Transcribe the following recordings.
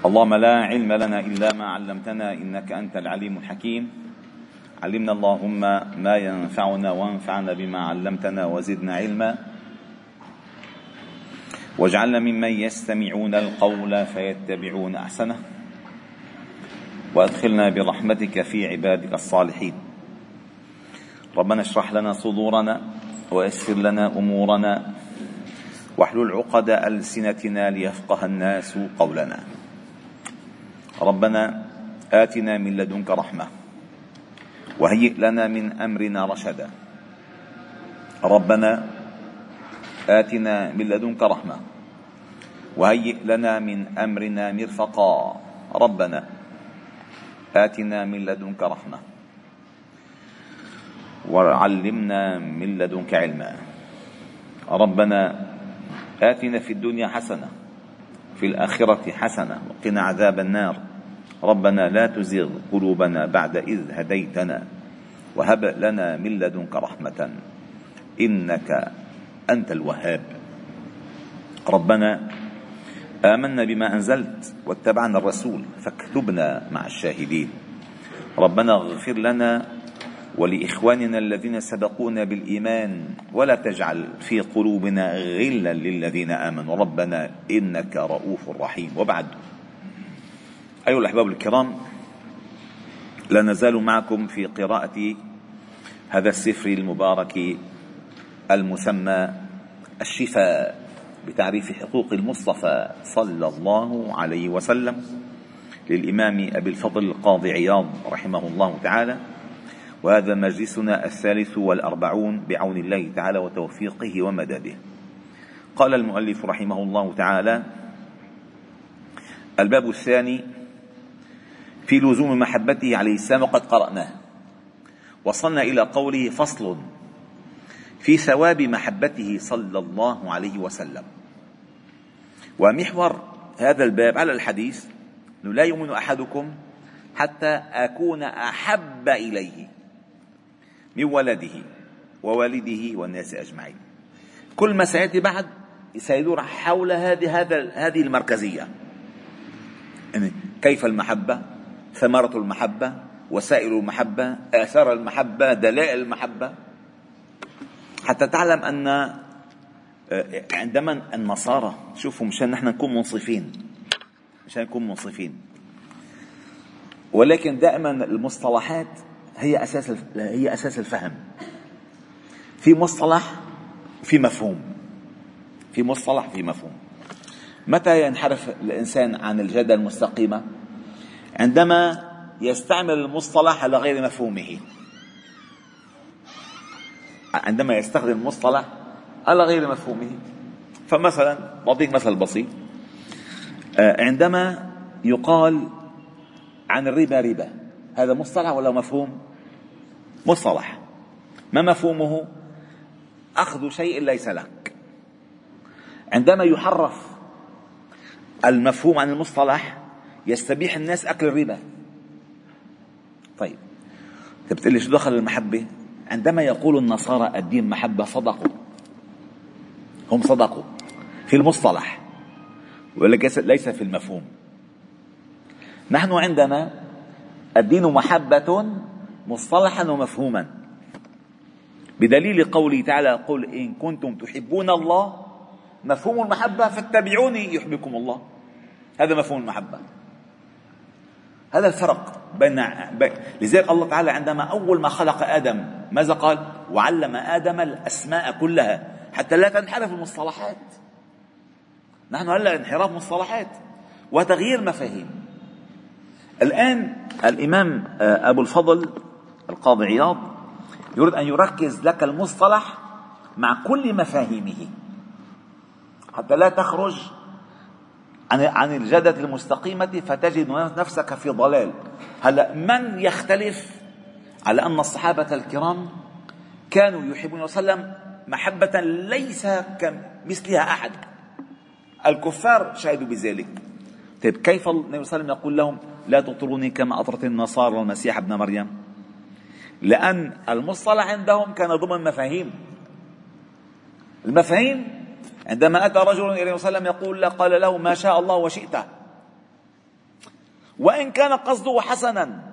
اللهم لا علم لنا إلا ما علمتنا إنك أنت العليم الحكيم. علمنا اللهم ما ينفعنا وانفعنا بما علمتنا وزدنا علما. واجعلنا ممن يستمعون القول فيتبعون أحسنه. وأدخلنا برحمتك في عبادك الصالحين. ربنا اشرح لنا صدورنا ويسر لنا أمورنا. واحلل عقد ألسنتنا ليفقه الناس قولنا. ربنا آتنا من لدنك رحمة وهيئ لنا من أمرنا رشدا. ربنا آتنا من لدنك رحمة وهيئ لنا من أمرنا مرفقا. ربنا آتنا من لدنك رحمة وعلمنا من لدنك علما. ربنا آتنا في الدنيا حسنة في الآخرة حسنة وقنا عذاب النار. ربنا لا تزغ قلوبنا بعد إذ هديتنا وهب لنا من لدنك رحمة إنك أنت الوهاب. ربنا آمنا بما أنزلت واتبعنا الرسول فاكتبنا مع الشاهدين. ربنا اغفر لنا ولإخواننا الذين سبقونا بالإيمان ولا تجعل في قلوبنا غلا للذين آمنوا. ربنا إنك رؤوف رحيم. وبعد. أيها الأحباب الكرام لا نزال معكم في قراءة هذا السفر المبارك المسمى الشفاء بتعريف حقوق المصطفى صلى الله عليه وسلم للإمام أبي الفضل القاضي عياض رحمه الله تعالى وهذا مجلسنا الثالث والأربعون بعون الله تعالى وتوفيقه ومدده. قال المؤلف رحمه الله تعالى الباب الثاني في لزوم محبته عليه السلام وقد قرأناه. وصلنا إلى قوله فصل في ثواب محبته صلى الله عليه وسلم. ومحور هذا الباب على الحديث أنه لا يؤمن أحدكم حتى أكون أحب إليه من ولده ووالده والناس أجمعين. كل ما سيأتي بعد سيدور حول هذه هذا هذه المركزية. يعني كيف المحبة؟ ثمرة المحبة وسائل المحبة آثار المحبة دلائل المحبة. حتى تعلم أن آه، عندما النصارى شوفوا مشان نحن نكون منصفين. مشان نكون منصفين. ولكن دائما المصطلحات هي أساس هي أساس الفهم. في مصطلح في مفهوم. في مصطلح في مفهوم. متى ينحرف الإنسان عن الجادة المستقيمة؟ عندما يستعمل المصطلح على غير مفهومه. عندما يستخدم المصطلح على غير مفهومه. فمثلا بعطيك مثل بسيط. آه، عندما يقال عن الربا ربا هذا مصطلح ولا مفهوم؟ مصطلح. ما مفهومه؟ أخذ شيء ليس لك. عندما يحرف المفهوم عن المصطلح يستبيح الناس أكل الربا. طيب. أنت بتقول شو دخل المحبة؟ عندما يقول النصارى الدين محبة صدقوا. هم صدقوا. في المصطلح. ليس في المفهوم. نحن عندنا الدين محبة مصطلحا ومفهوما. بدليل قوله تعالى قل إن كنتم تحبون الله مفهوم المحبة فاتبعوني يحبكم الله. هذا مفهوم المحبة. هذا الفرق بين لذلك الله تعالى عندما أول ما خلق آدم ماذا قال؟ وعلم آدم الأسماء كلها. حتى لا تنحرف المصطلحات. نحن هلا انحراف مصطلحات وتغيير مفاهيم. الآن الإمام آه، أبو الفضل القاضي عياض يريد أن يركز لك المصطلح مع كل مفاهيمه. حتى لا تخرج عن عن الجادة المستقيمة فتجد نفسك في ضلال. هلا من يختلف؟ على أن الصحابة الكرام كانوا يحبون وسلم محبة ليس كمثلها أحد. الكفار شهدوا بذلك. طيب كيف النبي صلى الله عليه وسلم يقول لهم لا تطروني كما أطرت النصارى والمسيح ابن مريم؟ لأن المصطلح عندهم كان ضمن مفاهيم. المفاهيم عندما أتى رجل إلى وسلم يقول قال له ما شاء الله وشئت. وإن كان قصده حسنا.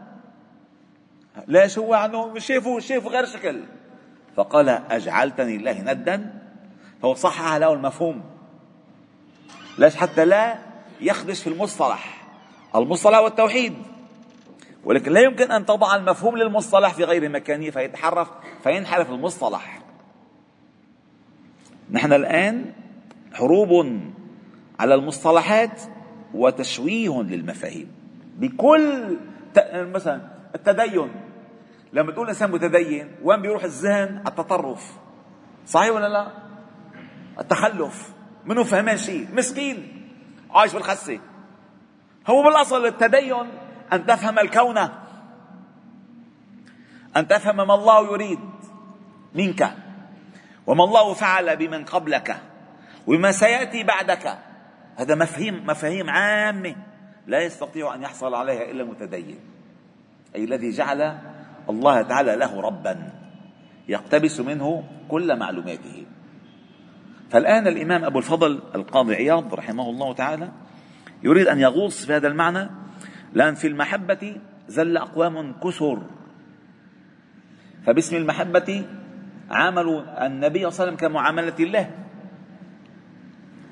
ليش هو عنه شافوا شافوا غير شكل. فقال أجعلتني الله ندا؟ فهو صحح له المفهوم. ليش؟ حتى لا يخدش في المصطلح. المصطلح والتوحيد. ولكن لا يمكن أن تضع المفهوم للمصطلح في غير مكانه فيتحرف فينحرف المصطلح. نحن الآن حروب على المصطلحات وتشويه للمفاهيم. بكل مثلا التدين. لما تقول إنسان متدين وين بيروح الذهن؟ التطرف. صحيح ولا لا؟ التخلف. منه فهمان شيء؟ مسكين. عايش بالخسة. هو بالأصل التدين أن تفهم الكون. أن تفهم ما الله يريد منك. وما الله فعل بمن قبلك وما سيأتي بعدك. هذا مفاهيم مفاهيم عامة لا يستطيع أن يحصل عليها إلا المتدين. أي الذي جعل الله تعالى له ربا يقتبس منه كل معلوماته. فالآن الإمام أبو الفضل القاضي عياض رحمه الله تعالى يريد أن يغوص في هذا المعنى. لأن في المحبة زل أقوام كثر فباسم المحبة عاملوا النبي صلى الله عليه وسلم كمعاملة الله.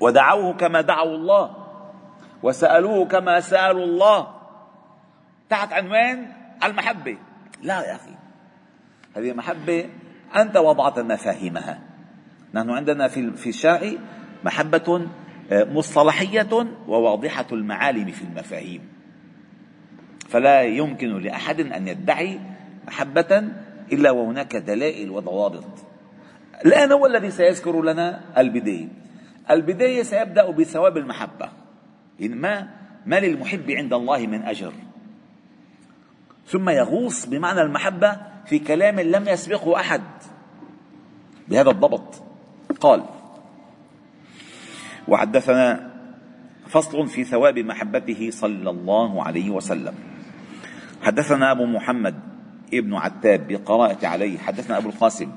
ودعوه كما دعوا الله. وسألوه كما سألوا الله. تحت عنوان المحبة. لا يا أخي. هذه محبة أنت وضعت مفاهيمها. نحن عندنا في في الشرع محبة آه، مصطلحية وواضحة المعالم في المفاهيم. فلا يمكن لأحد أن يدعي محبة إلا وهناك دلائل وضوابط. الآن هو الذي سيذكر لنا البداية. البداية سيبدأ بثواب المحبة. يعني ما ما للمحب عند الله من أجر. ثم يغوص بمعنى المحبة في كلام لم يسبقه أحد. بهذا الضبط. قال وحدثنا فصل في ثواب محبته صلى الله عليه وسلم. حدثنا أبو محمد ابن عتاب بقراءة عليه. حدثنا أبو القاسم.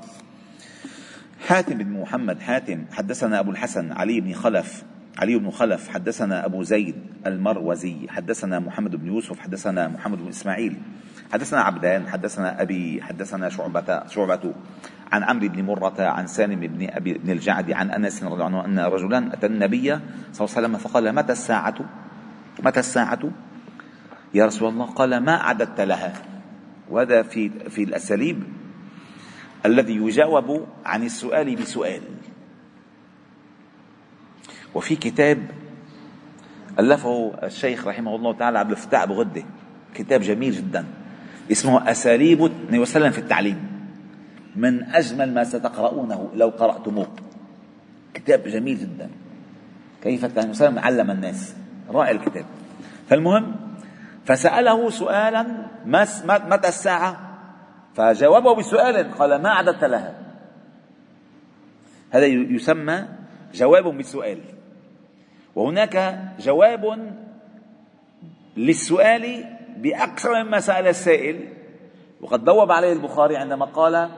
حاتم بن محمد حاتم حدثنا أبو الحسن علي بن خلف علي بن خلف حدثنا أبو زيد المروزي حدثنا محمد بن يوسف حدثنا محمد بن إسماعيل حدثنا عبدان حدثنا أبي حدثنا شعبة شعبة عن عمرو بن مرة عن سالم بن أبي بن الجعد عن أنس رضي الله عنه أن رجلا أتى النبي صلى الله عليه وسلم فقال متى الساعة؟ متى الساعة؟ يا رسول الله قال ما أعددت لها. وهذا في في الأساليب الذي يجاوب عن السؤال بسؤال. وفي كتاب ألفه الشيخ رحمه الله تعالى عبد الفتاح أبو غدة كتاب جميل جدا اسمه أساليب النبي وسلم في التعليم. من أجمل ما ستقرؤونه لو قرأتموه. كتاب جميل جدا. كيف النبي وسلم علم الناس. رائع الكتاب. فالمهم فسأله سؤالا متى الساعة؟ فجاوبه بسؤال قال ما أعددت لها؟ هذا يسمى جواب بالسؤال وهناك جواب للسؤال بأكثر مما سأل السائل. وقد بوب عليه البخاري عندما قال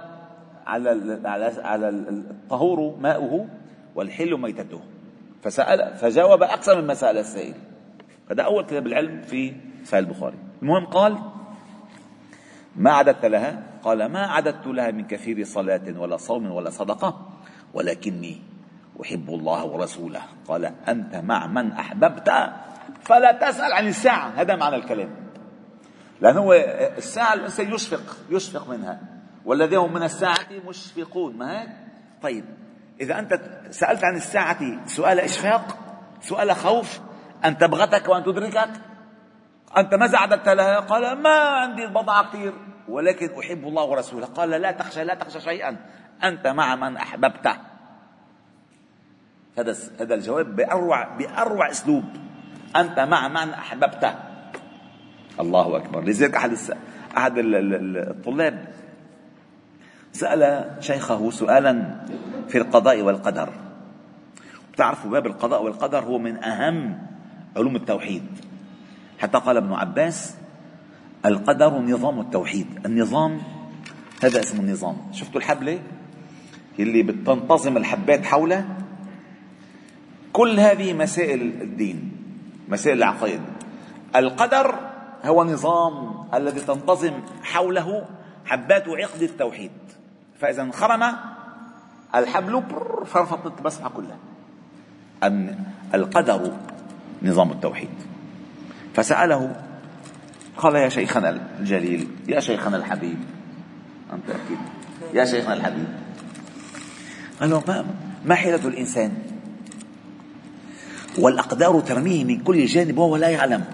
على على الطهور ماؤه والحل ميتته. فسأل فجاوب أكثر مما سأل السائل. هذا أول كتاب العلم في صحيح البخاري. المهم قال ما عددت لها؟ قال ما عددت لها من كثير صلاة ولا صوم ولا صدقة ولكني أحب الله ورسوله. قال أنت مع من أحببت؟ فلا تسأل عن الساعة. هذا معنى الكلام. لأنه الساعة الإنسان يشفق يشفق منها. والذين هم من الساعة مشفقون. ما هيك؟ طيب إذا أنت سألت عن الساعة سؤال إشفاق سؤال خوف أن تبغتك وأن تدركك أنت ماذا أعددت لها؟ قال ما عندي بضاعة كثير ولكن أحب الله ورسوله. قال لا تخشى لا تخشى شيئا. أنت مع من أحببته هذا هذا الجواب بأروع بأروع أسلوب. أنت مع من احببته الله أكبر. لذلك أحد أحد الطلاب سأل شيخه سؤالا في القضاء والقدر. بتعرفوا باب القضاء والقدر هو من أهم علوم التوحيد. حتى قال ابن عباس القدر نظام التوحيد. النظام هذا اسمه النظام. شفتوا الحبلة اللي بتنتظم الحبات حوله. كل هذه مسائل الدين مسائل العقائد. القدر هو نظام الذي تنتظم حوله حبات عقد التوحيد. فإذا انخرم الحبل فرفضت المسحة كلها القدر نظام التوحيد. فسأله قال يا شيخنا الجليل يا شيخنا الحبيب. أنت أكيد يا شيخنا الحبيب. قال له ما, ما حيلة الإنسان؟ والأقدار ترميه من كل جانب وهو لا يعلم.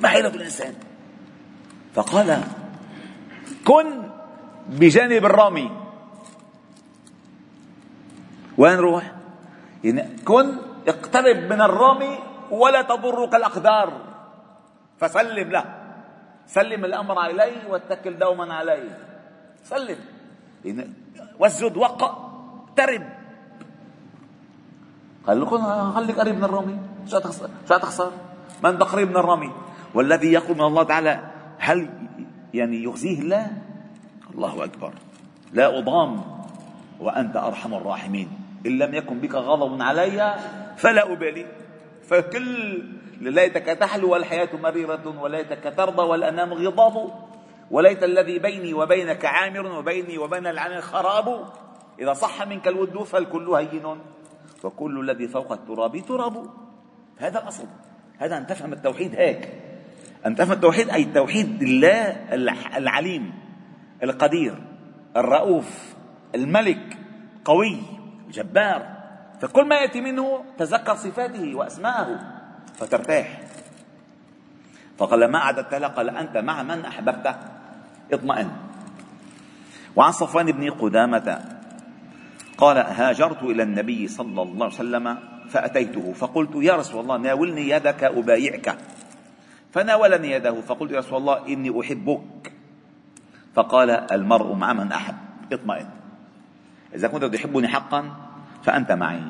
ما حيلة الإنسان؟ فقال كن بجانب الرامي وين روح؟ يعني كن اقترب من الرامي ولا تضرك الأقدار. فسلم له. سلم الأمر إليه واتكل دوما عليه. سلم. واسجد وقع اقترب قال لكم خليك قريب من الرامي شو تخسر شو تخسر ما أنت قريب من الرامي والذي يقول من الله تعالى هل يعني يخزيه؟ الله الله أكبر. لا أضام. وأنت أرحم الراحمين. إن لم يكن بك غضب علي فلا أبالي. فكل ليتك تحلو والحياة مريرة وليتك ترضى والأنام غضاب وليت الذي بيني وبينك عامر وبيني وبين العامر خراب. إذا صح منك الود فالكل هين وكل الذي فوق التراب تراب. هذا الأصل. هذا أن تفهم التوحيد هيك. أن تفهم التوحيد أي توحيد الله العليم القدير الرؤوف الملك قوي الجبار فكل ما يأتي منه تذكر صفاته وأسماءه. فترتاح. فقال ما عددت له قال أنت مع من احببته اطمئن. وعن صفوان بن قدامة قال هاجرت إلى النبي صلى الله عليه وسلم فأتيته فقلت يا رسول الله ناولني يدك أبايعك. فناولني يده فقلت يا رسول الله إني أحبك. فقال المرء مع من أحب؟ اطمئن. إذا كنت تحبني حقا فأنت معي.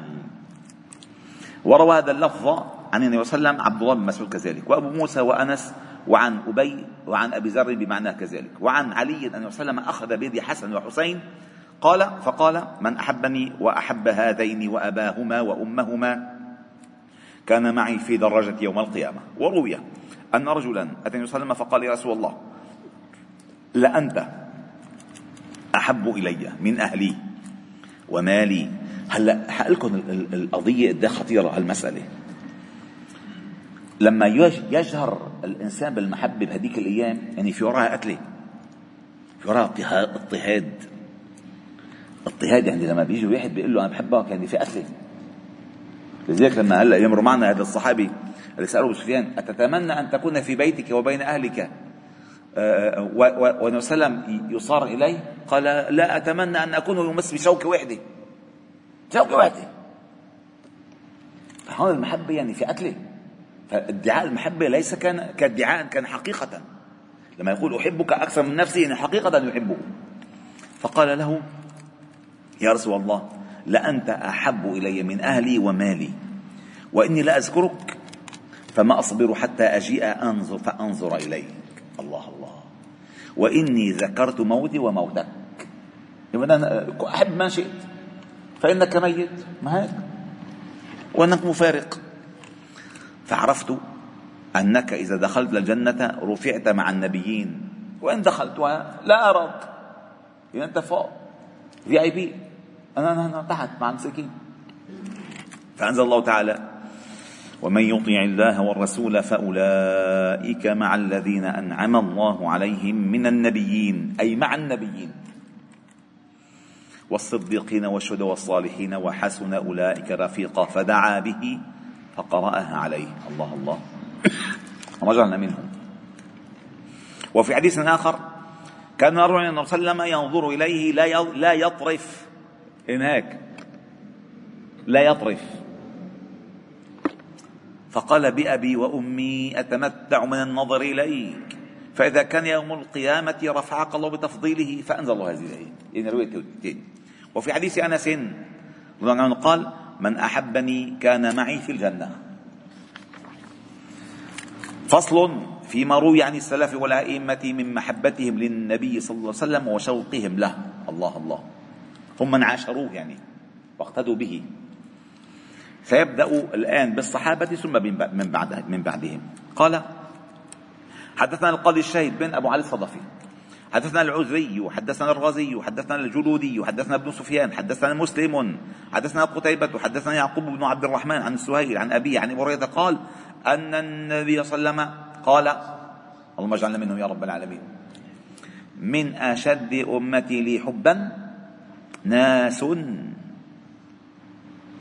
وروى هذا اللفظ عن النبي صلى الله عليه وسلم عبد الله بن مسعود كذلك وأبو موسى وأنس وعن أبي وعن أبي ذر بمعناه كذلك وعن علي أن النبي صلى وسلم أخذ بيد حسن وحسين قال فقال من أحبني وأحب هذين وأباهما وأمهما كان معي في دراجة يوم القيامة. وروي أن رجلا أتى النبي صلى الله عليه وسلم فقال يا رسول الله لأنت أحب إلي من أهلي ومالي. هلا حقلكم القضية قد خطيرة المسألة لما يجهر الإنسان بالمحبة بهذيك الأيام يعني في وراها قتلة في وراها اضطهاد. اضطهاد يعني لما بيجي واحد بيقول له أنا بحبك يعني في قتله لذلك لما هلأ يمر معنا هذا الصحابي اللي سأله سفيان أتتمنى أن تكون في بيتك وبين أهلك؟ آه، والنبي صلى يصار إليه؟ قال لا أتمنى أن أكون يمس بشوكه واحدة شوكه واحدة فهون المحبة يعني في قتله فادعاء المحبه ليس كان كادعاء كان حقيقة. لما يقول أحبك أكثر من نفسي يعني حقيقة يحبه. فقال له يا رسول الله لأنت أحب إلي من أهلي ومالي وإني لأذكرك فما أصبر حتى أجيء أنظر فأنظر إليك. الله الله. وإني ذكرت موتي وموتك. أحب ما شئت فإنك ميت ما هيك وأنك مفارق. فعرفت أنك إذا دخلت الجنة رفعت مع النبيين. وإن دخلت؟ لا أراك إذا أنت فوق. في اي بي أنا أنا تحت مع المساكين فأنزل الله تعالى ومن يطع الله والرسول فأولئك مع الذين أنعم الله عليهم من النبيين. أي مع النبيين. والصديقين والشهداء والصالحين وحسن أولئك رفيقا. فدعا به فقرأها عليه. الله الله. رجعنا منهم. وفي حديث آخر كان الرجل صلى الله عليه وسلم ينظر إليه لا لا يطرف. هناك. لا يطرف. فقال بأبي وأمي أتمتع من النظر إليك. فإذا كان يوم القيامة رفعك الله بتفضيله فأنزل الله هذه الآية. رواية وفي حديث أنس قال من أحبني كان معي في الجنة. فصل فيما روي عن السلف والأئمة من محبتهم للنبي صلى الله عليه وسلم وشوقهم له. الله الله. هم من عاشروه يعني واقتدوا به. سيبدأ الآن بالصحابة ثم من بعد من بعدهم. قال حدثنا القاضي الشهيد بن أبو علي الصدفي. حدثنا العزري وحدثنا الرازي وحدثنا الجلودي وحدثنا ابن سفيان حدثنا مسلم حدثنا قتيبة وحدثنا يعقوب بن عبد الرحمن عن السهيل عن أبيه عن أبي هريرة قال أن النبي صلى الله عليه وسلم قال اللهم اجعلنا منهم يا رب العالمين. من أشد أمتي لي حبا ناس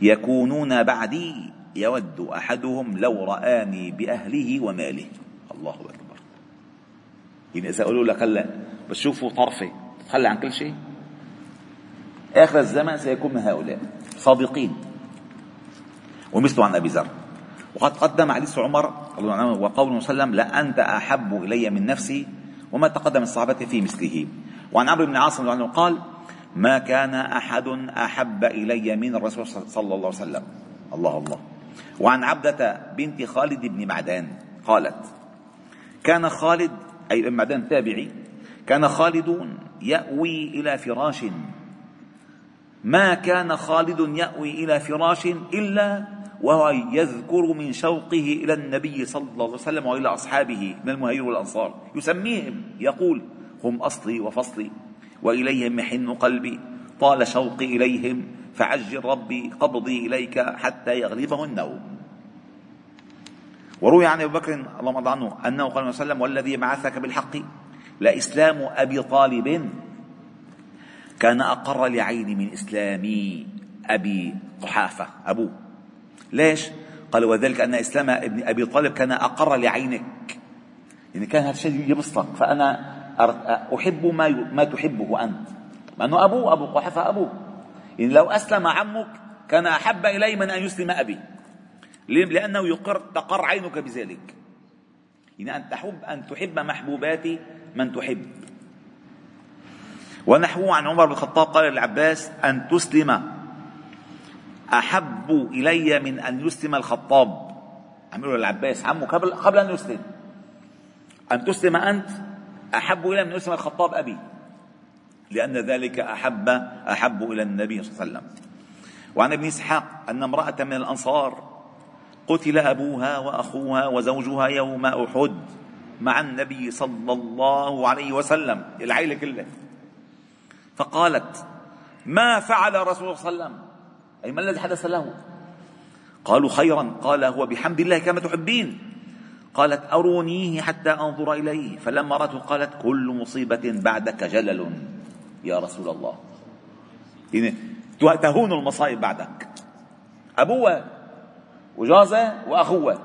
يكونون بعدي يود أحدهم لو رآني بأهله وماله. الله أكبر. يعني إذا قالوا لك هلا بتشوفوا طرفة تتخلى عن كل شيء. آخر الزمن سيكون من هؤلاء صادقين ومثل عن أبي ذر. وقد قدم حديث عمر وقوله صلى الله عليه وسلم لأنت أحب إلي من نفسي وما تقدم الصحابة في مثله. وعن عمرو بن عاصم عنه قال ما كان أحد أحب إلي من الرسول صلى الله عليه وسلم. الله الله. وعن عبدة بنت خالد بن معدان قالت كان خالد أي بن معدان تابعي كان خالد يأوي إلى فراش. ما كان خالد يأوي إلى فراش إلا وهو يذكر من شوقه إلى النبي صلى الله عليه وسلم وإلى أصحابه من المهاجرين والأنصار. يسميهم يقول هم أصلي وفصلي وإليهم يحن قلبي. طال شوقي إليهم فعجل ربي قبضي إليك حتى يغلبه النوم. وروي عن أبي بكر اللهم ارضى عنه أنه قال صلى وسلم والذي بعثك بالحق لإسلام أبي طالب كان أقر لعيني من إسلام أبي قحافة أبوه. ليش؟ قال وذلك أن إسلام ابن أبي طالب كان أقر لعينك. يعني كان هذا الشيء يبسطك فأنا أحب ما ما تحبه أنت. مع أنه أبوه أبو قحافة أبوه. يعني لو أسلم عمك كان أحب إلي من أن يسلم أبي. لأنه يقر تقر عينك بذلك. يعني أن تحب أن تحب محبوبات من تحب. ونحوه عن عمر بن الخطاب قال للعباس أن تسلم. أحب إلي من أن يسلم الخطاب. عملوا للعباس عمه قبل قبل أن يسلم. أن تسلم أنت أحب إلي من أن يسلم الخطاب أبي. لأن ذلك أحب أحب إلى النبي صلى الله عليه وسلم. وعن ابن إسحاق أن امرأة من الأنصار قتل أبوها وأخوها وزوجها يوم أحد مع النبي صلى الله عليه وسلم العيلة كلها فقالت ما فعل رسول الله صلى الله عليه وسلم؟ أي ما الذي حدث له؟ قالوا خيرا. قال هو بحمد الله كما تحبين. قالت أرونيه حتى أنظر إليه. فلما رأته قالت كل مصيبة بعدك جلل يا رسول الله. يعني تهون المصائب بعدك. أبوه وجازة وأخوه.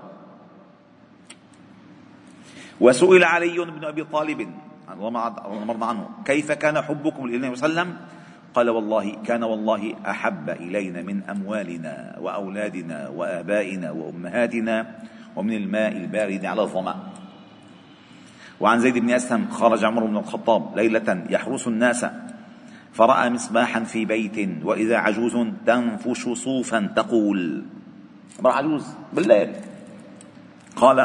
وسئل علي بن أبي طالب الله عنه كيف كان حبكم للنبي صلى الله عليه وسلم؟ قال والله كان والله أحب إلينا من أموالنا وأولادنا وآبائنا وأمهاتنا ومن الماء البارد على الظمأ. وعن زيد بن أسلم خرج عمر بن الخطاب ليلة يحرس الناس فرأى مصباحا في بيت وإذا عجوز تنفش صوفا تقول امرأة عجوز بالليل. قال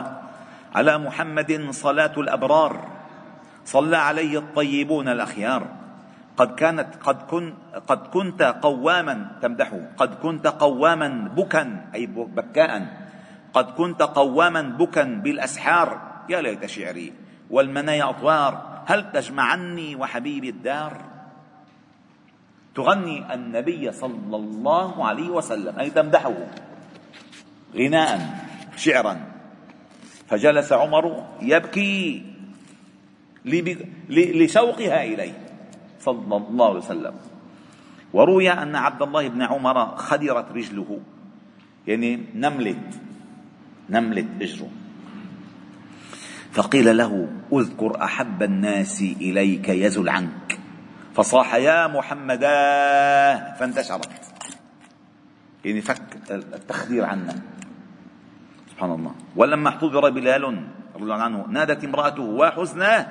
على محمد صلاة الأبرار صلى عليه الطيبون الأخيار. قد كانت قد كن قد كنت قواما تمدحه. قد كنت قواما بكا أي بكاء. قد كنت قواما بكا بالأسحار. يا ليت شعري والمنايا أطوار. هل تجمعني وحبيبي الدار؟ تغني النبي صلى الله عليه وسلم أي تمدحه. غناء شعرا. فجلس عمر يبكي لشوقها إليه صلى الله عليه وسلم. وروي أن عبد الله بن عمر خدرت رجله يعني نملت نملت رجله. فقيل له أذكر أحب الناس إليك يزل عنك. فصاح يا محمدا فانتشرت. يعني فك التخدير عنا سبحان الله. ولما احتضر بلال رضي الله عنه نادت امرأته وحزناه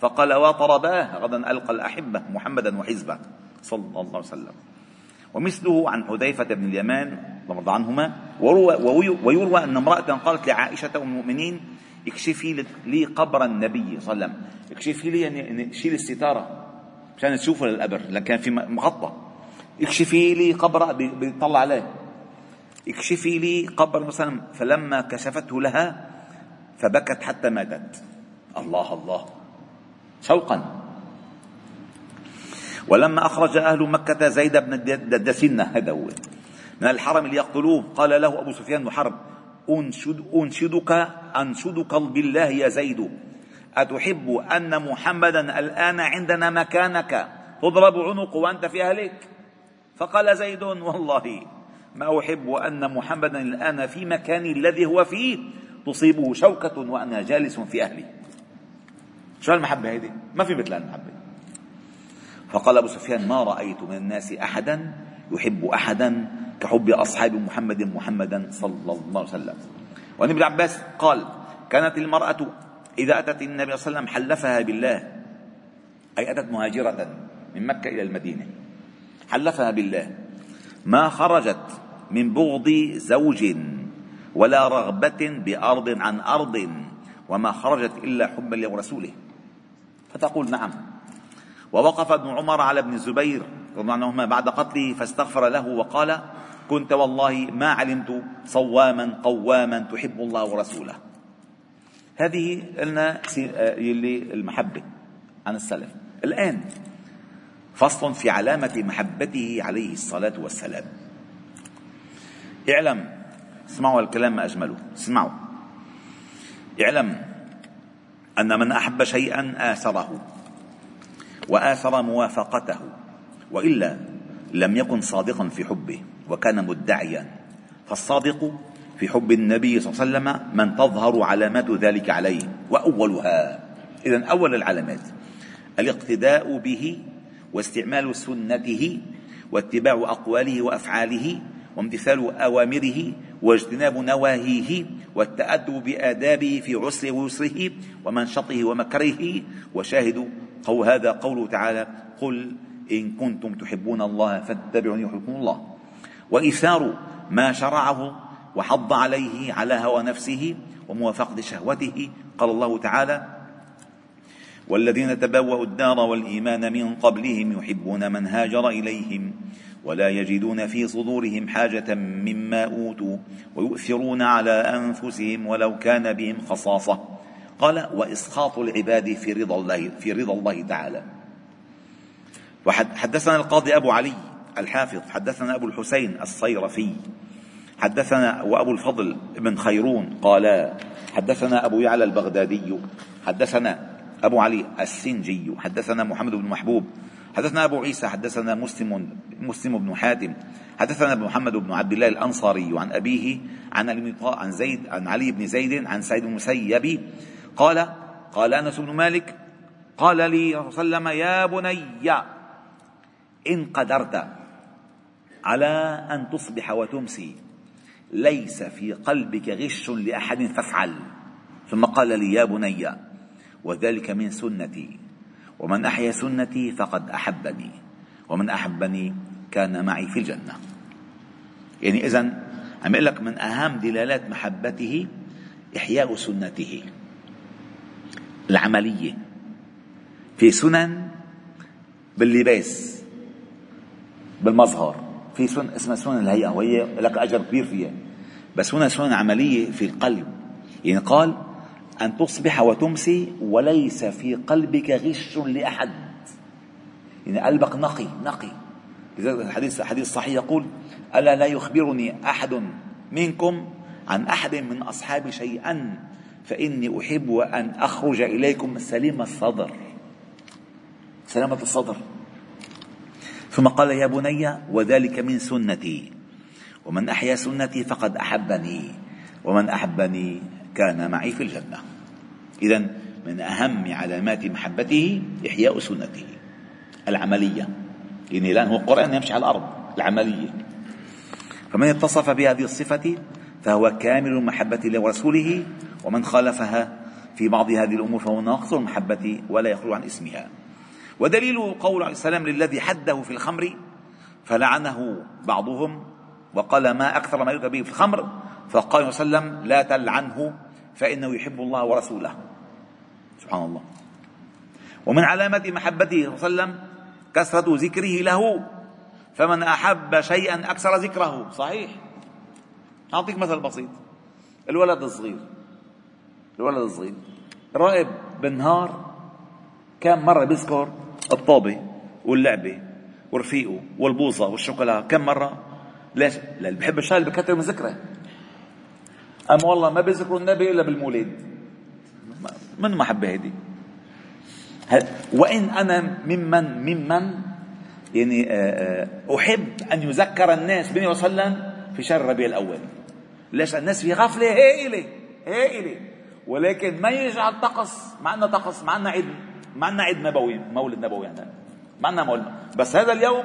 فقال وطرباه غدا ألقى الأحبة محمدا وحزبه صلى الله عليه وسلم. ومثله عن حذيفة بن اليمان رضي عنهما ويروى أن امرأة قالت لعائشة أم المؤمنين اكشفي لي قبر النبي صلى الله عليه وسلم اكشفي لي يعني شيل الستارة مشان تشوفه للقبر لكن كان في مغطى. اكشفي لي قبر بيطلع عليه. اكشفي لي قبر مثلا فلما كشفته لها فبكت حتى ماتت الله الله. شوقا. ولما أخرج أهل مكة زيد بن الدسنة هذا هو. من الحرم ليقتلوه قال له أبو سفيان بن حرب أنشد أنشدك أنشدك بالله يا زيد. أتحب أن محمدا الآن عندنا مكانك. تضرب عنق وأنت في أهلك. فقال زيد والله. ما أحب أن محمدا الآن في مكاني الذي هو فيه تصيبه شوكة وأنا جالس في أهلي. شو المحبة هذه؟ ما في مثل المحبة فقال أبو سفيان ما رأيت من الناس أحدا يحب أحدا كحب أصحاب محمد محمدا صلى الله عليه وسلم. وعن ابن عباس قال كانت المرأة إذا أتت النبي صلى الله عليه وسلم حلفها بالله. أي أتت مهاجرة من مكة إلى المدينة. حلفها بالله. ما خرجت من بغض زوج ولا رغبة بأرض عن أرض وما خرجت إلا حبا لرسوله. فتقول نعم. ووقف ابن عمر على ابن الزبير رضي الله عنهما بعد قتله فاستغفر له وقال كنت والله ما علمت صواما قواما تحب الله ورسوله. هذه قلنا يلي المحبة عن السلف. الآن فصل في علامة محبته عليه الصلاة والسلام. اعلم. اسمعوا الكلام ما أجمله. اسمعوا. اعلم أن من أحب شيئا آثره وآثر موافقته وإلا لم يكن صادقا في حبه وكان مدعيا. فالصادق في حب النبي صلى الله عليه وسلم من تظهر علامات ذلك عليه وأولها. إذا أول العلامات الاقتداء به واستعمال سنته واتباع أقواله وأفعاله وامتثال أوامره واجتناب نواهيه والتأدب بآدابه في عسره ويسره ومنشطه ومكره. وشاهد قول هذا قوله تعالى قل إن كنتم تحبون الله فاتبعوني يحبكم الله. وإيثار ما شرعه وحض عليه على هوى نفسه وموافقة شهوته. قال الله تعالى والذين تبوأوا الدار والإيمان من قبلهم يحبون من هاجر إليهم ولا يجدون في صدورهم حاجة مما أوتوا ويؤثرون على أنفسهم ولو كان بهم خصاصة. قال وإسخاط العباد في رضا الله في رضا الله تعالى. وحدثنا القاضي أبو علي الحافظ حدثنا أبو الحسين الصيرفي حدثنا وأبو الفضل بن خيرون قال حدثنا أبو يعلى البغدادي حدثنا أبو علي السنجي. حدثنا محمد بن محبوب. حدثنا أبو عيسى. حدثنا مسلم مسلم بن حاتم. حدثنا محمد بن عبد الله الأنصاري عن أبيه عن عن زيد عن علي بن زيد عن سعيد المسيب. قال قال أنس بن مالك قال لي صلى الله عليه وسلم يا بني إن قدرت على أن تصبح وتمسي ليس في قلبك غش لأحد فافعل. ثم قال لي يا بني وذلك من سنتي. ومن أحيا سنتي فقد أحبني. ومن أحبني كان معي في الجنة. يعني إذا عم لك من أهم دلالات محبته إحياء سنته. العملية. في سنن باللباس. بالمظهر. في سنن اسمها سنن الهيئة وهي لك أجر كبير فيها. بس هنا سنن عملية في القلب. يعني قال أن تصبح وتمسي وليس في قلبك غش لأحد. يعني قلبك نقي نقي. لذلك الحديث الحديث الصحيح يقول ألا لا يخبرني أحد منكم عن أحد من أصحابي شيئا فإني أحب أن أخرج إليكم سليم الصدر. سلامة الصدر. ثم قال يا بني وذلك من سنتي. ومن أحيا سنتي فقد أحبني. ومن أحبني كان معي في الجنة. إذا من أهم علامات محبته إحياء سنته العملية. يعني الآن هو القرآن يمشي على الأرض العملية. فمن اتصف بهذه الصفة فهو كامل المحبة لرسوله ومن خالفها في بعض هذه الأمور فهو ناقص المحبة ولا يخلو عن اسمها. ودليل قول عليه السلام للذي حده في الخمر فلعنه بعضهم وقال ما أكثر ما يؤتى به في الخمر فقال صلى الله عليه وسلم لا تلعنه فإنه يحب الله ورسوله. سبحان الله. ومن علامة محبته صلى الله عليه وسلم كثرة ذكره له فمن أحب شيئا أكثر ذكره. صحيح. أعطيك مثل بسيط. الولد الصغير. الولد الصغير. راقب بالنهار كم مرة بيذكر الطابة واللعبة ورفيقه والبوصة والشوكولا. كم مرة؟ ليش؟ لأن بحب اللي بكثر من ذكره. أما والله ما بيذكروا النبي إلا بالمولد. من محبة هيدي؟ وإن أنا ممن ممن؟ يعني آه، آه، أحب أن يذكر الناس بني وسلم في شهر ربيع الأول. ليش؟ الناس في غفلة هائلة هائلة. ولكن ما يجعل طقس ما عندنا طقس ما عندنا عيد ما عندنا عيد نبوي مولد نبوي عندنا. ما عندنا مولد. بس هذا اليوم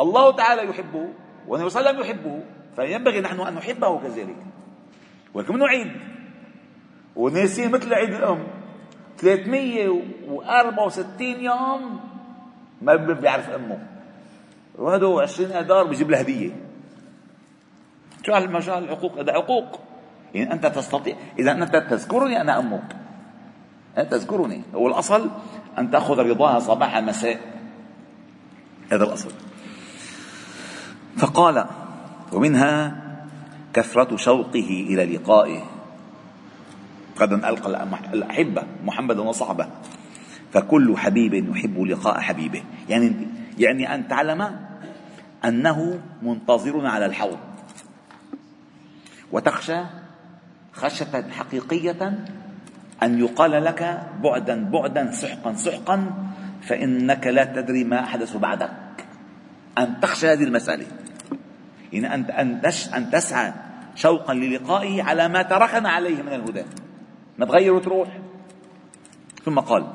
الله تعالى يحبه والنبي صلى الله عليه وسلم يحبه فينبغي نحن أن نحبه كذلك. ولكن منه عيد. وناسين مثل عيد الأم. 364 يوم ما بيعرف أمه. وهدو 20 آذار بيجيب له هدية. شو هالمجال العقوق هذا عقوق يعني أنت تستطيع إذا أنت تذكرني أنا أمك. أنت تذكرني. هو الاصل أن تأخذ رضاها صباح مساء. هذا الأصل. فقال ومنها كثرة شوقه إلى لقائه. غدا ألقى الأحبة محمدا وصحبه. فكل حبيب يحب لقاء حبيبه. يعني يعني أن تعلم أنه منتظر على الحوض. وتخشى خشية حقيقية أن يقال لك بعدا بعدا سحقا سحقا فإنك لا تدري ما أحدث بعدك. أن تخشى هذه المسألة. يعني أن أن تسعى شوقا للقائه على ما تركنا عليه من الهدى. ما تغير وتروح. ثم قال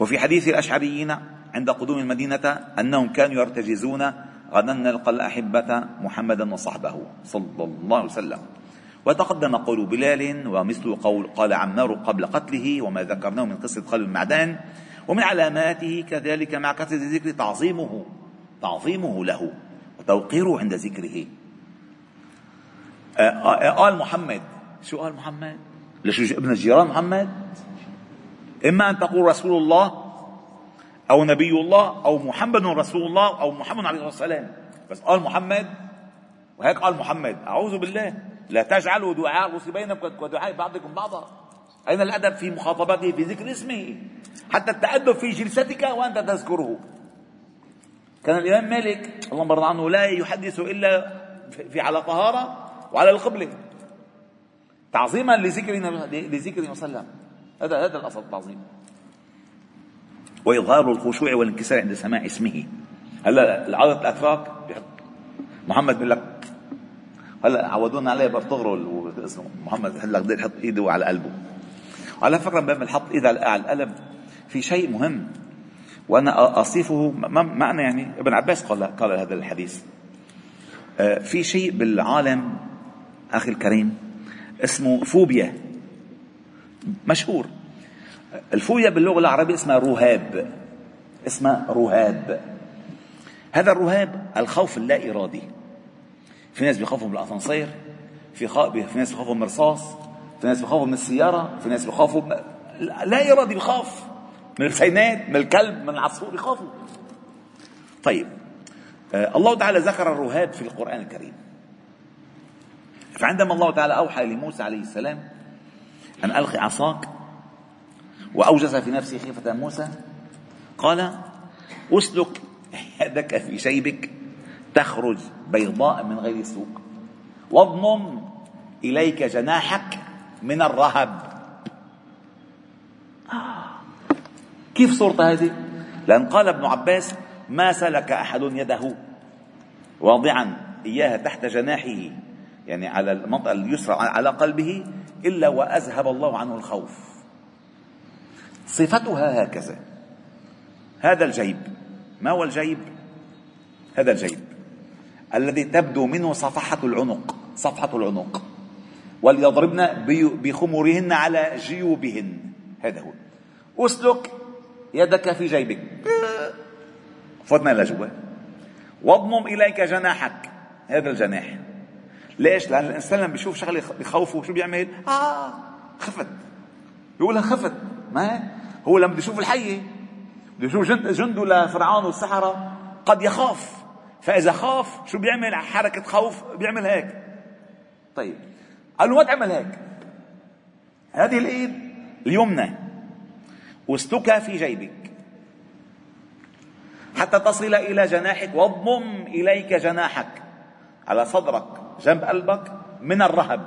وفي حديث الأشعريين عند قدوم المدينة أنهم كانوا يرتجزون غدا نلقى الأحبة محمدا وصحبه صلى الله عليه وسلم. وتقدم قول بلال ومثل قول قال عمار قبل قتله وما ذكرناه من قصة قلب المعدان ومن علاماته كذلك مع كثرة الذكر تعظيمه تعظيمه له. وتوقيره عند ذكره. آه، آه، قال محمد. شو قال محمد؟ ليش ابن الجيران محمد؟ إما أن تقول رسول الله أو نبي الله أو محمد رسول الله أو محمد عليه الصلاة والسلام. بس قال محمد وهيك قال محمد. أعوذ بالله. لا تجعلوا دعاء الرسل بينكم كدعاء بعضكم بعضا. أين الأدب في مخاطبته في ذكر اسمه؟ حتى التأدب في جلستك وأنت تذكره. كان الإمام مالك اللهم رضى عنه لا يحدث إلا في على طهارة وعلى القبلة تعظيما لذكر لذكر صلى الله عليه وسلم. هذا هذا الأصل التعظيم. وإظهار الخشوع والانكسار عند سماع اسمه. هلا العادة الأتراك؟ محمد بيقول لك. هلا عودونا عليه برتغرل اسمه محمد هلا بده يحط إيده على قلبه. وعلى فكره باب الحط ايده على القلب في شيء مهم. وأنا اصفه معنى يعني ابن عباس قال قال هذا الحديث. آه، في شيء بالعالم أخي الكريم اسمه فوبيا. مشهور. الفوبيا باللغة العربية اسمها رهاب. اسمها رهاب. هذا الرهاب الخوف اللا إرادي. في ناس بيخافوا من الأسانسير في في ناس بيخافوا من الرصاص في ناس بيخافوا من السيارة في ناس بيخافوا لا إرادي بيخاف. من الحسينات من الكلب من العصفور بيخافوا طيب آه الله تعالى ذكر الرهاب في القرآن الكريم. فعندما الله تعالى أوحى لموسى عليه السلام أن ألقي عصاك وأوجس في نفسه خيفة موسى قال أسلك يدك في شيبك تخرج بيضاء من غير سوء واضمم إليك جناحك من الرهب آه. كيف صورة هذه؟ لأن قال ابن عباس ما سلك أحد يده. واضعا إياها تحت جناحه يعني على المنطقة اليسرى على قلبه إلا وأذهب الله عنه الخوف. صفتها هكذا. هذا الجيب. ما هو الجيب؟ هذا الجيب. الذي تبدو منه صفحة العنق صفحة العنق. وليضربن بخمرهن على جيوبهن. هذا هو. أسلك يدك في جيبك. فتنا لجوا واضمم إليك جناحك. هذا الجناح. ليش؟ لأن الإنسان لما بيشوف شغلة بخوفه شو بيعمل؟ آه خفت. بيقولها خفت. ما هو لما بده يشوف الحية بده يشوف جند جنده لفرعون والسحرة قد يخاف. فإذا خاف شو بيعمل؟ حركة خوف بيعمل هيك. طيب. قال له ما تعمل هيك. هذه الإيد اليمنى. أستك في جيبك. حتى تصل إلى جناحك واضمم إليك جناحك. على صدرك جنب قلبك من الرهب.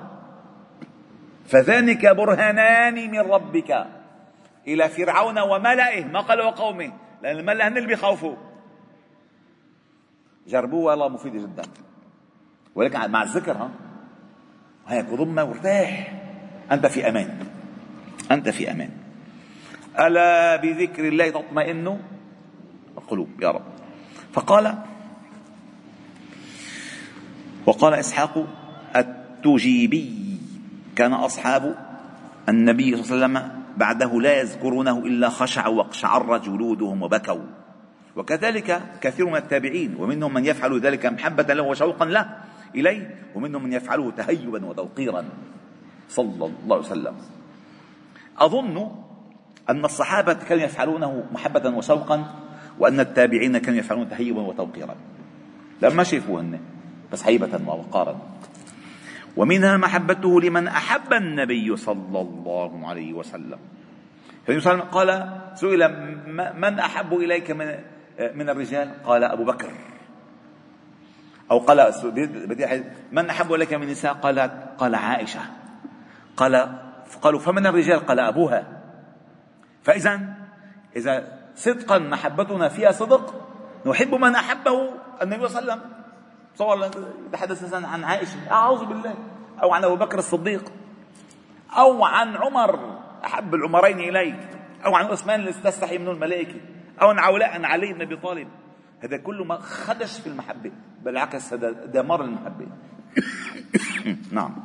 فذلك برهانان من ربك إلى فرعون وملئه. ما قال وقومه لأن الملأ هن اللي بيخوفوا. جربوه والله مفيدة جدا. ولكن مع الذكر ها؟ هيك ضمة وارتاح. أنت في أمان. أنت في أمان. ألا بذكر الله تطمئن القلوب يا رب. فقال وقال إسحاق التجيبي كان أصحاب النبي صلى الله عليه وسلم بعده لا يذكرونه إلا خشع واقشعر جلودهم وبكوا. وكذلك كثير من التابعين ومنهم من يفعل ذلك محبة له وشوقا له إليه ومنهم من يفعله تهيبا وتوقيرا صلى الله عليه وسلم. أظن أن الصحابة كانوا يفعلونه محبة وشوقا وأن التابعين كانوا يفعلون تهيبا وتوقيرا. لما شافوهن بس هيبة ووقارا ومنها محبته لمن أحب النبي صلى الله عليه وسلم. النبي صلى الله عليه وسلم قال سئل من أحب إليك من من الرجال؟ قال أبو بكر. أو قال من أحب إليك من النساء؟ قال قال عائشة. قال قالوا فمن الرجال؟ قال أبوها. فإذا إذا صدقا محبتنا فيها صدق نحب من أحبه النبي صلى الله عليه وسلم. الله يتحدث مثلا عن عائشة أعوذ بالله أو عن أبو بكر الصديق أو عن عمر أحب العمرين إليك أو عن عثمان اللي تستحي منه الملائكة أو عن عولاء عن علي بن أبي طالب. هذا كله ما خدش في المحبة بالعكس هذا دمار المحبة. نعم.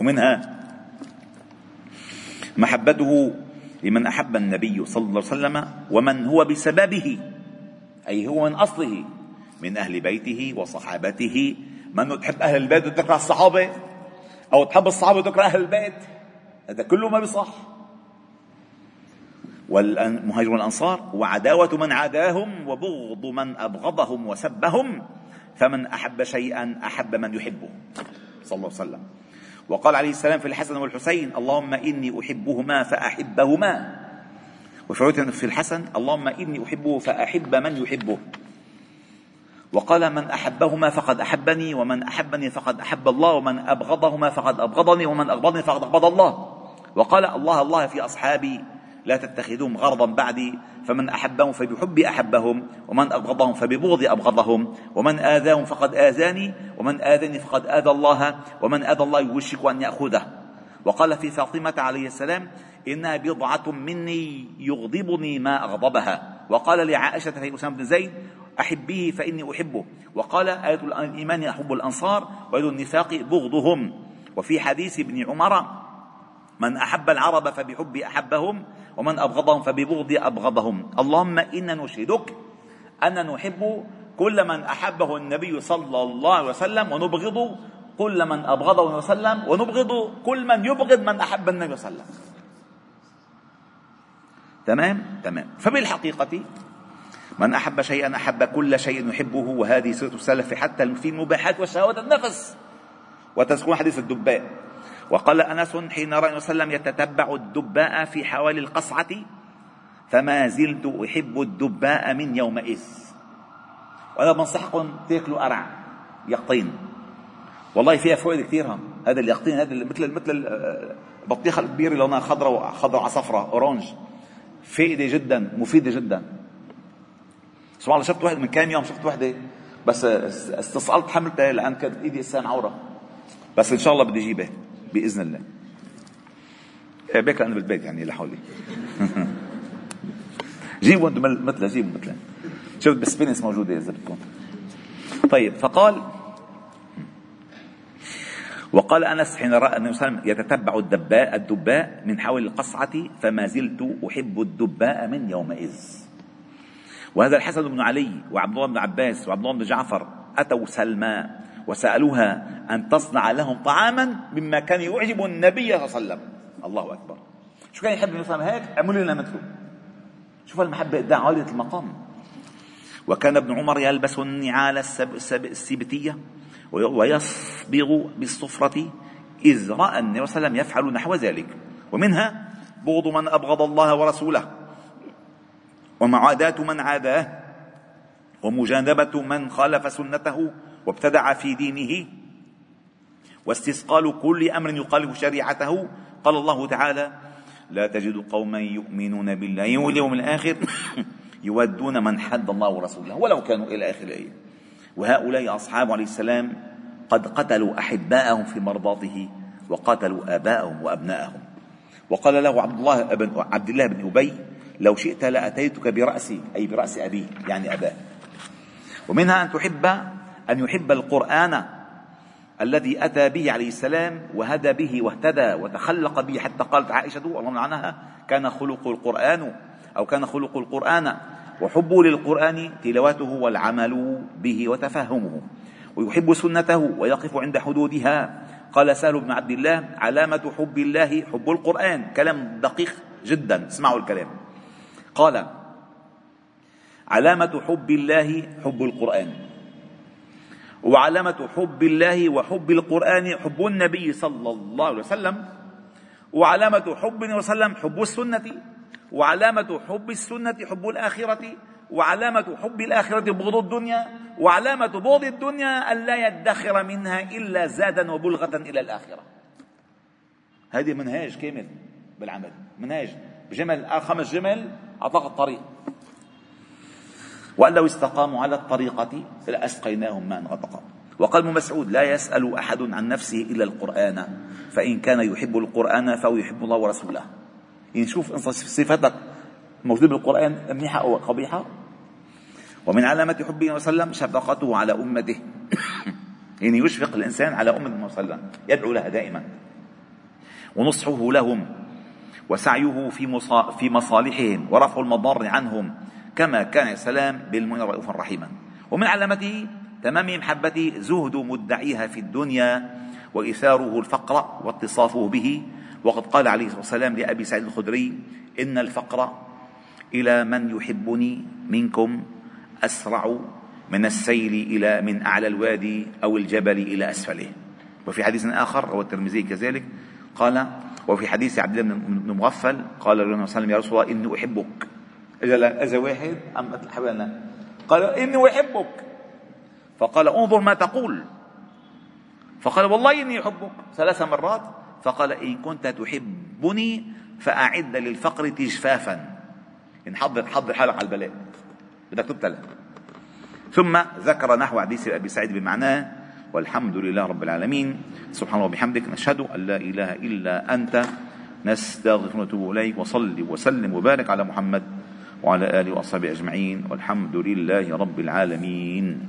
ومنها محبته لمن أحب النبي صلى الله عليه وسلم ومن هو بسببه أي هو من أصله من أهل بيته وصحابته. من تحب أهل البيت وتكره الصحابة؟ أو تحب الصحابة وتكره أهل البيت؟ هذا كله ما بيصح. والمهاجرون الأنصار وعداوة من عاداهم وبغض من أبغضهم وسبهم فمن أحب شيئا أحب من يحبه صلى الله عليه وسلم. وقال عليه السلام في الحسن والحسين اللهم إني أحبهما فأحبهما. وفي في الحسن اللهم إني أحبه فأحب من يحبه. وقال من أحبهما فقد أحبني ومن أحبني فقد أحب الله ومن أبغضهما فقد أبغضني ومن أبغضني فقد أبغض الله. وقال الله الله في أصحابي لا تتخذوهم غرضا بعدي فمن أحبهم فبحبي أحبهم ومن أبغضهم فببغضي أبغضهم ومن آذاهم فقد آذاني ومن آذاني فقد آذى الله ومن آذى الله يوشك أن يأخذه. وقال في فاطمة عليه السلام إنها بضعة مني يغضبني ما أغضبها. وقال لعائشة في أسامة بن زيد أحبيه فإني أحبه. وقال آية الإيمان أحب الأنصار وآية النفاق بغضهم. وفي حديث ابن عمر من أحب العرب فبحب أحبهم ومن أبغضهم فببغض أبغضهم. اللهم إنا نشهدك أن نحب كل من أحبه النبي صلى الله عليه وسلم ونبغض كل من أبغضه النبي صلى الله عليه وسلم ونبغض كل من يبغض من أحب النبي صلى الله عليه وسلم. تمام؟ تمام. فبالحقيقة من أحب شيئا أحب كل شيء يحبه وهذه سيرة السلف حتى في المباحات وشهوات النفس. وتذكرون حديث الدباء. وقال أنس حين رأى وسلم يتتبع الدباء في حوالي القصعة فما زلت أحب الدباء من يومئذ. وأنا بنصحكم تاكلوا قرع يقطين. والله فيها فوائد كثير هذا اليقطين هذا مثل مثل البطيخه الكبيره لونها خضراء خضراء على صفراء أورانج. فائدة جدا مفيدة جدا. سبحان الله شفت واحد من كام يوم شفت وحده بس استصلت حملتها لأن كانت إيدي اسان عورة. بس إن شاء الله بدي أجيبها. بإذن الله. إيه، بيك أنا بالبيت يعني لحولي جيبوا أنتم مثلها جيبوا مثلها شفت بسبينس موجودة إذا بدكم. طيب فقال وقال أنس حين رأى النبي صلى الله عليه وسلم يتتبع الدباء الدباء من حول القصعة فما زلت أحب الدباء من يومئذ. وهذا الحسن بن علي وعبد الله بن عباس وعبد الله بن جعفر أتوا سلمى وسألوها أن تصنع لهم طعاما مما كان يعجب النبي صلى الله عليه وسلم. الله أكبر. شو كان يحب وسلم هيك؟ اعملوا لنا مثله شوف المحبة قد عالية المقام. وكان ابن عمر يلبس النعال السبتية ويصبغ بالصفرة إذ رأى النبي صلى الله عليه وسلم يفعل نحو ذلك. ومنها بغض من أبغض الله ورسوله ومعاداة من عاداه ومجانبة من خالف سنته وابتدع في دينه واستثقال كل أمر يخالف شريعته. قال الله تعالى لا تجد قوما يؤمنون بالله واليوم الآخر يودون من حد الله ورسوله ولو كانوا إلى آخر الايه وهؤلاء أصحاب عليه السلام قد قتلوا أحباءهم في مرضاته وقتلوا آباءهم وأبناءهم. وقال له عبد الله بن عبد الله بن أبي لو شئت لأتيتك برأسي أي برأس ابيه يعني اباه ومنها أن تحب أن يحب القرآن الذي أتى به عليه السلام وهدى به واهتدى وتخلق به. حتى قالت عائشة اللهم عنها كان خلق القرآن أو كان خلق القرآن وحبه للقرآن تلاوته والعمل به وتفهمه ويحب سنته ويقف عند حدودها. قال سهل بن عبد الله علامة حب الله حب القرآن. كلام دقيق جدا اسمعوا الكلام. قال علامة حب الله حب القرآن. وعلامة حب الله وحب القرآن حب النبي صلى الله عليه وسلم. وعلامة حب النبي صلى الله عليه وسلم حب السنة. وعلامة حب السنة حب الآخرة. وعلامة حب الآخرة بغض الدنيا. وعلامة بغض الدنيا أن لا يدخر منها إلا زادا وبلغة إلى الآخرة. هذه منهاج كامل بالعمل. منهاج بجمل خمس جمل أعطاك الطريق. وأن لو استقاموا على الطريقة لأسقيناهم ماء غدقا وقال ابن مسعود لا يسأل أحد عن نفسه إلا القرآن فإن كان يحب القرآن فهو يحب الله ورسوله. يعني شوف صفتك موجودة بالقرآن منيحة أو قبيحة. ومن علامة حبه صلى الله عليه وسلم شفقته على أمته. يعني يشفق الإنسان على أمة النبي صلى الله عليه وسلم يدعو لها دائما. ونصحه لهم وسعيه في في مصالحهم ورفع المضار عنهم. كما كان السلام بالمؤمن رؤوفا رحيما. ومن علامته تمام محبته زهد مدعيها في الدنيا وإثاره الفقر واتصافه به. وقد قال عليه الصلاة والسلام لأبي سعيد الخدري إن الفقر إلى من يحبني منكم أسرع من السيل إلى من أعلى الوادي أو الجبل إلى أسفله. وفي حديث آخر رواه الترمذي كذلك قال وفي حديث عبد الله بن مغفل قال النبي صلى الله عليه وسلم يا رسول الله إني أحبك. إذا إذا واحد أم حبيبنا قال إني أحبك. فقال انظر ما تقول. فقال والله إني أحبك. ثلاث مرات. فقال إن كنت تحبني فأعد للفقر تجفافا. إن حضر حضر حالك على البلاء. بدك تبتلى ثم ذكر نحو حديث أبي سعيد بمعناه والحمد لله رب العالمين. سبحان الله وبحمدك نشهد أن لا إله إلا أنت. نستغفر ونتوب إليك وصل وسلم وبارك على محمد وعلى آله وأصحابه أجمعين والحمد لله رب العالمين.